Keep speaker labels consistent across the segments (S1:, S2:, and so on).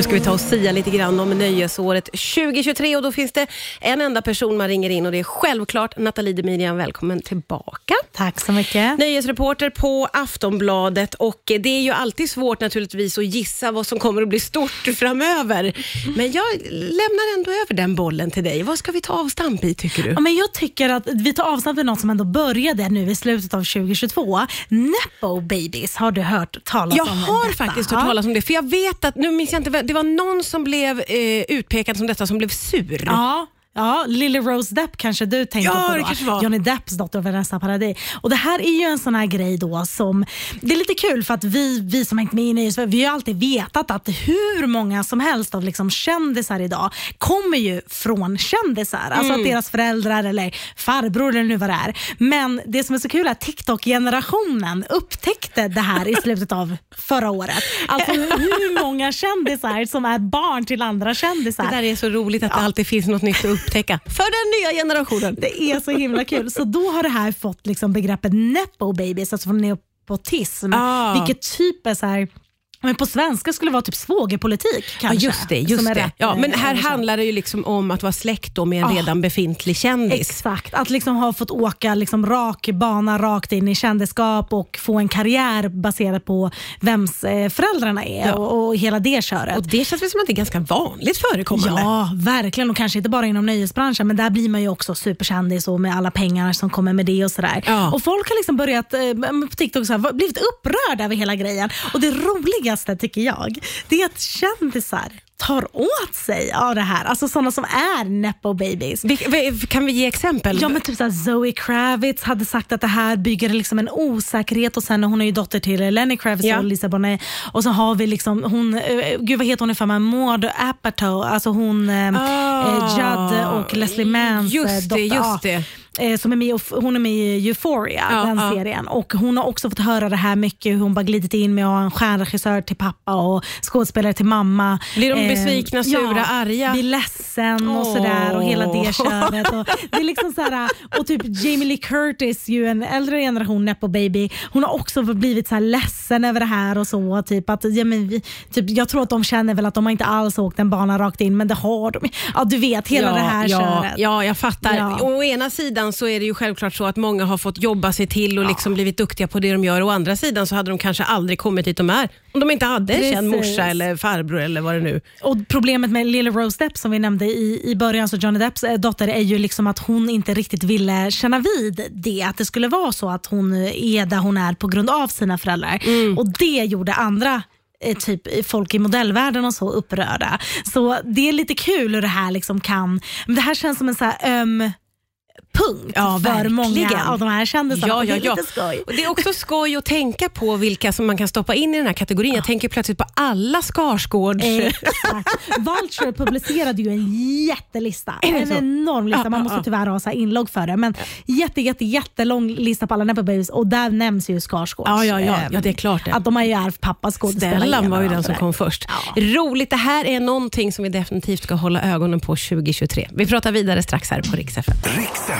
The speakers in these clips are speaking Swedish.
S1: Nu ska vi ta och sia lite grann om nöjesåret 2023 och då finns det en enda person man ringer in och det är självklart Nathalie Demirian. Välkommen tillbaka.
S2: Tack så mycket.
S1: Nöjesreporter på Aftonbladet och det är ju alltid svårt naturligtvis att gissa vad som kommer att bli stort framöver. Men jag lämnar ändå över den bollen till dig. Vad ska vi ta avstamp i tycker du?
S2: Ja, men jag tycker att vi tar avstamp i något som ändå började nu i slutet av 2022. Nepo babies, har du hört talas
S1: Jag
S2: om
S1: har
S2: detta?
S1: faktiskt hört talas om det, för jag vet att, nu minns jag inte, det var någon som blev eh, utpekad som detta som blev sur.
S2: Ja. Ja, Lily Rose Depp kanske du tänkte
S1: Ja,
S2: på då.
S1: kanske var.
S2: Johnny Depps dotter Vanessa Paradis. Och det här är ju en sån här grej då som, det är lite kul för att vi, vi som hängt med i nyhets- vi har alltid vetat att hur många som helst av liksom kändisar idag kommer ju från kändisar. Alltså
S1: Mm.
S2: att deras föräldrar eller farbror eller nu vad det är. Men det som är så kul är att TikTok-generationen upptäckte det här i slutet av förra året. Alltså hur många kändisar som är barn till andra kändisar.
S1: Det där är så roligt att det alltid finns något nytt att upptäcka för den nya generationen.
S2: Det är så himla kul. Så då har det här fått liksom begreppet nepo babies, alltså från nepotism.
S1: Ah.
S2: Vilket typ är så här, men på svenska skulle det vara typ svågerpolitik
S1: Ja,
S2: kanske.
S1: just det. Just det.
S2: rätt,
S1: Ja, men här
S2: översatt.
S1: handlar det ju liksom om att vara släkt med en
S2: Ah.
S1: redan befintlig kändis.
S2: Exakt, att liksom ha fått åka liksom rak bana rakt in i kändisskap och få en karriär baserat på vems eh, föräldrarna är
S1: Ja.
S2: och, och hela det köret.
S1: Och Det känns väl som att det är ganska vanligt förekommande.
S2: Ja, verkligen. Och kanske inte bara inom nöjesbranschen, men där blir man ju också superkändis och med alla pengar som kommer med det och sådär.
S1: Ja.
S2: Och folk har liksom börjat eh, på TikTok så här, blivit upprörda över hela grejen. Och det roligaste tycker jag, det är att kändisar tar åt sig av det här. Alltså sådana som är nepo babies.
S1: Kan vi ge exempel?
S2: Ja men typ såhär, Zoe Kravitz hade sagt att det här bygger liksom en osäkerhet och sen hon är ju dotter till Lenny Kravitz
S1: Ja.
S2: och Lisa Bonet och så har vi liksom hon, eh, gud vad heter hon i för mig, Maud Apatow, alltså hon eh,
S1: Ah.
S2: eh, Judd och Leslie Manns eh,
S1: Just det,
S2: dotter.
S1: just
S2: Ja. Eh, Som är med, hon är med i Euphoria,
S1: Ja,
S2: den
S1: ja.
S2: serien. Och Hon har också fått höra det här mycket, hur hon bara glidit in med att ha en stjärnregissör till pappa och skådespelare till mamma.
S1: Blir de
S2: Eh,
S1: besvikna, sura,
S2: ja,
S1: arga?
S2: Blir ledsen och
S1: Åh.
S2: sådär och hela det köret. Och, det är liksom så här, och typ Jamie Lee Curtis, ju en äldre generation nepo baby, hon har också blivit så här ledsen över det här och så. Typ att, ja, men vi, typ, jag tror att de känner väl att de har inte alls åkt en bana rakt in, men det har de. Ja, du vet, hela det här
S1: ja,
S2: köret.
S1: ja, jag fattar.
S2: Ja.
S1: Å ena sidan så är det ju självklart så att många har fått jobba sig till och liksom blivit duktiga på det de gör. Å andra sidan så hade de kanske aldrig kommit dit de är om de inte hade en känd morsa eller farbror eller vad det nu
S2: Och Problemet med Lily Rose Depp som vi nämnde i, i början, så Johnny Depps eh, dotter, är ju liksom att hon inte riktigt ville känna vid det. Att det skulle vara så att hon är där hon är på grund av sina föräldrar. Och Det gjorde andra eh, typ folk i modellvärlden och så upprörda. Så det är lite kul hur det här liksom kan... Men det här känns som en så här öm punkt
S1: Ja,
S2: för
S1: verkligen.
S2: många av de här kändisarna.
S1: Ja,
S2: Och det
S1: ja,
S2: är
S1: ja.
S2: lite skoj.
S1: Och det är också skoj att tänka på vilka som man kan stoppa in i den här kategorin. Jag tänker plötsligt på alla Skarsgårds...
S2: Exakt. Vulture publicerade ju en jättelista. En
S1: så?
S2: enorm lista.
S1: Ja,
S2: Man
S1: ja,
S2: måste
S1: ja.
S2: tyvärr ha så här inlogg för det. Men jätte, jätte, jättelång lista på alla Nepo Babies och där nämns ju Skarsgårds.
S1: Ja, ja, ja. Ja, det är klart det.
S2: Att de har ju ärvt pappas skådespelargener
S1: Stellan var ju den som kom först.
S2: Ja.
S1: Roligt, det här är någonting som vi definitivt ska hålla ögonen på 2023. Vi pratar vidare strax här på Rix FM.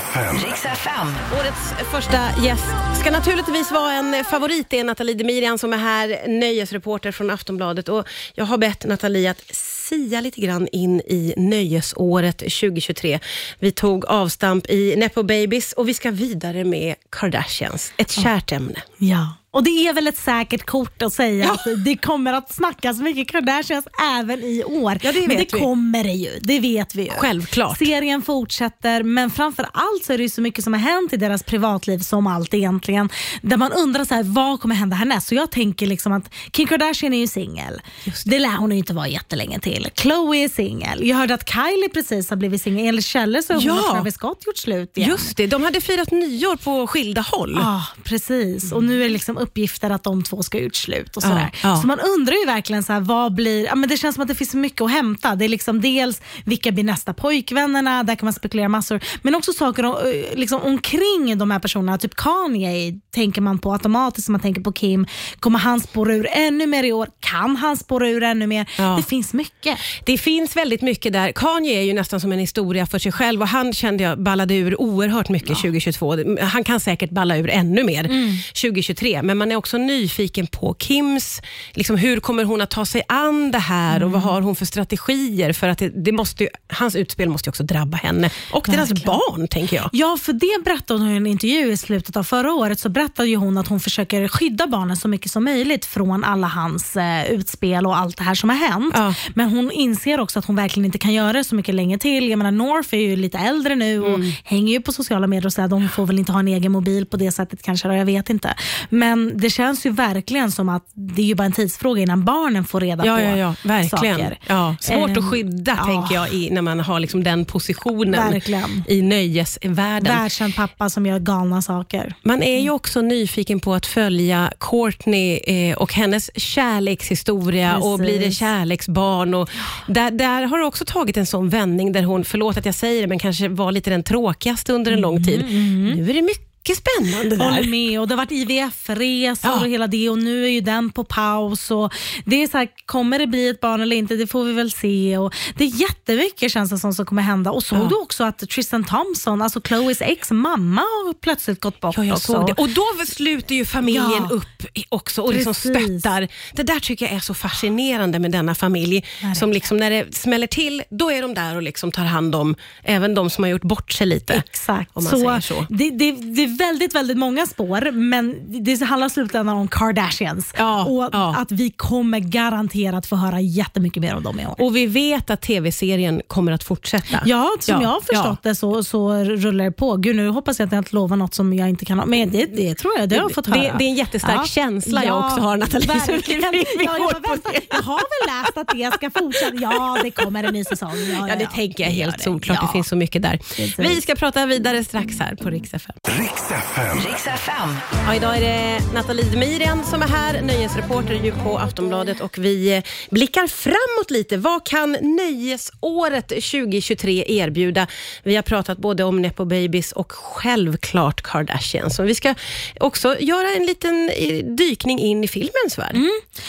S3: FM.
S4: Riks FM.
S1: Årets första gäst ska naturligtvis vara en favorit. Det är Nathalie Demirian som är här, nöjesreporter från Aftonbladet. Och jag har bett Nathalie att sia lite grann in i nöjesåret 2023. Vi tog avstamp i Nepo Babies och vi ska vidare med Kardashians. Ett kärt ämne.
S2: Ja. Och det är väl ett säkert kort att säga
S1: Ja.
S2: att det kommer att snackas mycket Kardashians även i år.
S1: Ja, det
S2: men det
S1: vi.
S2: kommer det ju. Det vet vi ju.
S1: Självklart.
S2: Serien fortsätter, men framför allt så är det så mycket som har hänt i deras privatliv som allt egentligen. Där man undrar så här, vad kommer hända härnäst? Så jag tänker liksom att Kim Kardashian är ju singel. Det lär hon ju inte vara jättelänge till. Chloe är singel. Jag hörde att Kylie precis har blivit singel. Enligt källor så har hon
S1: Ja.
S2: och Travis Scott gjort slut igen.
S1: Just det, de hade firat nyår på skilda håll.
S2: Ja, precis. Och nu är det liksom uppgifter att de två ska ut slut och sådär.
S1: Ja, ja.
S2: Så man undrar ju verkligen så här, vad blir, ja, men det känns som att det finns mycket att hämta. Det är liksom dels vilka blir nästa pojkvännerna, där kan man spekulera massor. Men också saker om, eh, liksom, omkring de här personerna, typ Kanye tänker man på automatiskt när man tänker på Kim. Kommer han spåra ur ännu mer i år? Kan han spåra ur ännu mer?
S1: Ja.
S2: Det finns mycket.
S1: Det finst väldigt mycket där. Kanye är ju nästan som en historia för sig själv och han kände jag ballade ur oerhört mycket 2022. Han kan säkert balla ur ännu mer 2023. Men man är också nyfiken på Kims, liksom, hur kommer hon att ta sig an det här och vad har hon för strategier? För att det, det måste ju, hans utspel måste ju också drabba henne och deras
S2: Verkligen.
S1: barn, tänker jag.
S2: Ja, för det berättade hon i en intervju i slutet av förra året. Så berättade hon att hon försöker skydda barnen så mycket som möjligt från alla hans eh, utspel och allt det här som har hänt.
S1: Ja.
S2: Men hon inser också att hon verkligen inte kan göra det så mycket länge till. Jag menar, North är ju lite äldre nu och
S1: Mm.
S2: hänger ju på sociala medier och så här, de får väl inte ha en egen mobil på det sättet kanske, då, jag vet inte. Men det känns ju verkligen som att det är ju bara en tidsfråga innan barnen får reda
S1: Ja,
S2: på
S1: ja, ja, verkligen.
S2: saker.
S1: Ja, svårt
S2: Ehm,
S1: att skydda,
S2: ja.
S1: tänker jag, i, när man har liksom den positionen
S2: Verkligen.
S1: i nöjesvärlden.
S2: Världskänd pappa som gör galna saker.
S1: Man är ju också nyfiken på att följa Courtney eh, och hennes kärlekshistoria och
S2: Precis.
S1: blir det kärleksbarn. Och där, där har det också tagit en sån vändning där hon, förlåt att jag säger det, men kanske var lite den tråkigaste under en lång tid. Nu är det mycket spännande
S2: Håller
S1: där.
S2: med. Och det har varit IVF-resor
S1: Ja.
S2: och hela det och nu är ju den på paus. Och det är så här, kommer det bli ett barn eller inte? Det får vi väl se. Och det är jättemycket känns det som, som kommer hända. Och såg
S1: Ja.
S2: du också att Tristan Thompson, alltså Chloes ex mamma har plötsligt gått bort
S1: Ja, jag såg det. Och då sluter ju familjen
S2: Ja.
S1: upp också och liksom stöttar. Det där tycker jag är så fascinerande med denna familj.
S2: Verkligen.
S1: Som liksom när det smäller till, då är de där och liksom tar hand om även de som har gjort bort sig lite.
S2: Exakt. Så
S1: så.
S2: Det, det, det är väldigt, väldigt många spår, men det handlar i slutändan om Kardashians.
S1: Ja,
S2: och
S1: ja.
S2: att vi kommer garanterat få höra jättemycket mer om dem i år.
S1: Och vi vet att tv-serien kommer att fortsätta.
S2: Ja, som
S1: Ja,
S2: jag har förstått det så, så rullar det på. Gud, nu hoppas jag att jag inte lovar något som jag inte kan ha. Men det, det tror jag, det har jag fått
S1: Det-
S2: höra.
S1: det är en jättestark känsla jag också har, Nathalie,
S2: Verkligen.
S1: vi- vi
S2: jag,
S1: det.
S2: jag har väl läst att det ska fortsätta. Ja, det kommer en ny säsong. Ja,
S1: Ja, det tänker jag
S2: det
S1: helt
S2: det.
S1: solklart.
S2: Ja.
S1: Det finns så mycket där. Vi ska prata vidare strax här på Rix FM.
S3: Riks FM.
S4: Riks FM.
S1: Ja, idag är det Nathalie Demirian som är här, nöjesreporter ju på Aftonbladet och vi eh, blickar framåt lite. Vad kan nöjesåret 2023 erbjuda? Vi har pratat både om Nepo Babies och självklart Kardashians. Så vi ska också göra en liten eh, dykning in i filmens värld.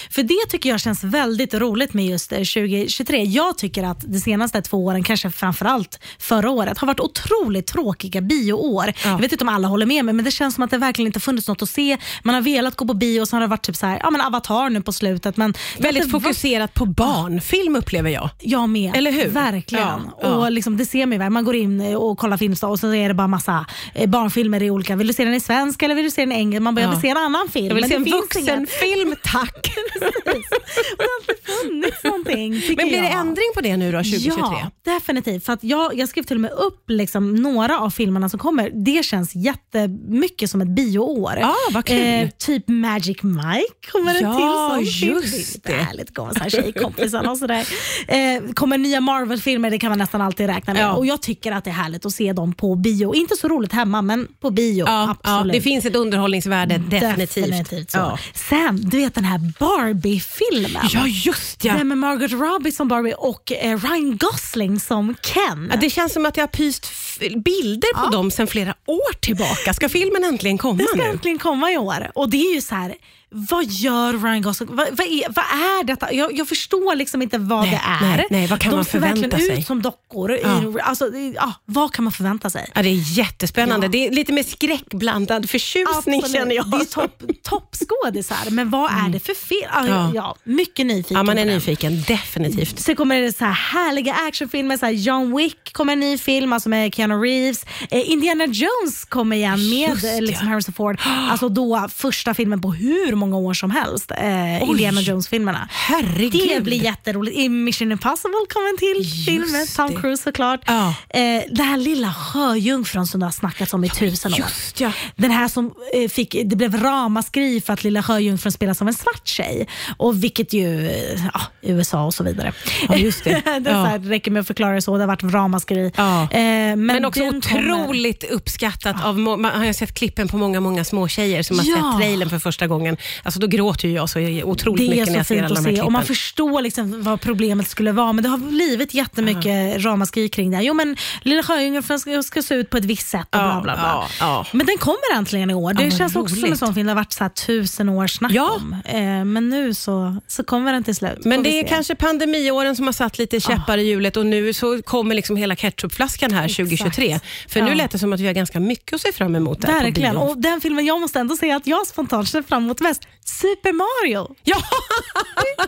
S2: För det tycker jag känns väldigt roligt med just eh, 2023. Jag tycker att de senaste två åren, kanske framförallt förra året, har varit otroligt tråkiga bioår.
S1: Ja.
S2: Jag vet inte om alla håller med mig, men det känns som att det verkligen inte funnits något att se. Man har velat gå på bio och så har det varit typ så här, ja, men Avatar nu på slutet. Men
S1: Väldigt
S2: det
S1: fokuserat på barnfilm upplever jag.
S2: Jag med.
S1: Eller hur?
S2: Verkligen.
S1: Ja, ja.
S2: Och liksom, det ser man ju. väl. Man går in och kollar Filmstad och så är det bara massa eh, barnfilmer i olika. Vill du se den i svenska eller vill du se den i engelska? Man bara, jag
S1: Ja.
S2: vill se en annan film.
S1: Jag vill se en vuxenfilm, tack.
S2: det har inte funnits någonting.
S1: Men blir det
S2: jag.
S1: ändring på det nu då, 2023?
S2: Ja, definitivt. För att jag, jag skrev till och med upp liksom några av filmerna som kommer. Det känns jättemycket som ett bioår.
S1: Ja, vad kul.
S2: typ Magic Mike kommer en
S1: Ja,
S2: till film.
S1: just
S2: Det är
S1: det.
S2: härligt. kommer så här tjejkompisarna och sådär. Eh, kommer nya Marvel-filmer, det kan man nästan alltid räkna med.
S1: Ja.
S2: Och Jag tycker att det är härligt att se dem på bio. Inte så roligt hemma, men på bio.
S1: Ja, ja,
S2: absolut.
S1: det finns ett underhållningsvärde, definitivt.
S2: Definitivt så. Sen, du vet den här Barbie-filmen.
S1: ja, just ja.
S2: Den med Margot Robbie som Barbie och eh, Ryan Gosling som Ken.
S1: Det känns som att jag har pyst bilder på dem sedan flera år tillbaka. Ska filmen äntligen komma
S2: Det ska
S1: nu?
S2: äntligen komma i år. Och det är ju så här. Vad gör Ryan Gosling? Vad, vad, är, vad är detta? Jag, jag förstår liksom inte vad
S1: Nej,
S2: det är.
S1: nej, nej, vad kan
S2: De
S1: man
S2: ser
S1: förvänta
S2: verkligen
S1: sig?
S2: ut som dockor.
S1: Ja.
S2: I, alltså, ja, vad kan man förvänta sig?
S1: Ja, det är jättespännande.
S2: Ja.
S1: Det är lite mer skräckblandad förtjusning
S2: Absolut.
S1: känner jag.
S2: Det är topp, toppskådisar, men vad är det för fel? Ja,
S1: Ja.
S2: ja, mycket nyfiken
S1: Ja, man är nyfiken, definitivt.
S2: Sen kommer det så här härliga actionfilmer, så här John Wick kommer en ny film alltså med Keanu Reeves. Eh, Indiana Jones kommer igen med
S1: Just
S2: eh, liksom. Harrison Ford. Alltså då första filmen på hur många år som helst. Eh, Indiana Jones-filmerna.
S1: Herregud.
S2: Det blir jätteroligt. I Mission Impossible kommer en till
S1: Just
S2: film med Tom. Cruise såklart.
S1: Ja.
S2: Eh, den här lilla sjöjungfrun som det har snackats om i tusen år.
S1: Ja.
S2: Den här som eh, fick, det blev ramaskri för att lilla sjöjungfrun spelas av en svart tjej. Och vilket ju, eh, ja, USA och så vidare.
S1: Ja, just det.
S2: det
S1: Ja.
S2: här, räcker med att förklara det så. Det har varit ramaskri.
S1: Ja.
S2: Eh, men,
S1: Men också
S2: den kommer-
S1: otroligt uppskattat av, man har sett klippen på många, många små tjejer som har
S2: Ja.
S1: sett trailern för första gången. Alltså då gråter jag så otroligt mycket när
S2: så
S1: jag ser alla de här
S2: se och man
S1: klippen.
S2: förstår liksom vad problemet skulle vara men det har blivit jättemycket ramaskri kring det. Jo men Lilla Sjöjungfrun ska, ska se ut på ett visst sätt och bla bla bla.
S1: Ja, ja.
S2: Men den kommer äntligen i år. Det
S1: Ja,
S2: känns också som en
S1: roligt.
S2: sån film det har varit så tusen år snack
S1: Ja.
S2: om. Eh, men nu så, så kommer den till slut.
S1: Men det är kanske pandemiåren som har satt lite käppar i hjulet och nu så kommer liksom hela ketchupflaskan här 2023. För nu
S2: Ja.
S1: lät det som att vi har ganska mycket att se fram emot
S2: Verkligen. Och den filmen jag måste ändå säga att jag spontant ser fram emot mest, Super Mario.
S1: Ja,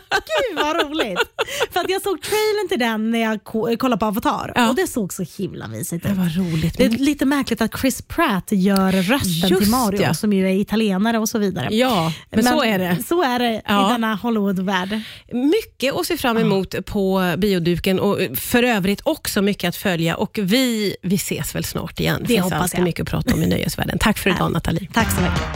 S2: Gud vad roligt. För att jag såg trailern till den när jag ko- kollade på Avatar
S1: Ja.
S2: och det såg så himla mysigt ut.
S1: det var roligt.
S2: Det är lite märkligt att Chris Pratt gör rösten
S1: Just
S2: till Mario
S1: ja.
S2: som ju är italienare och så vidare.
S1: Ja, men, så är det.
S2: Så är det
S1: Ja.
S2: i denna Hollywood-värld.
S1: Mycket att se fram emot på bioduken och för övrigt också mycket att följa och vi, vi ses väl snart igen. Det finns
S2: hoppas
S1: alltid
S2: jag.
S1: mycket att prata om i nöjesvärlden. Tack för idag Nathalie.
S2: Tack så mycket.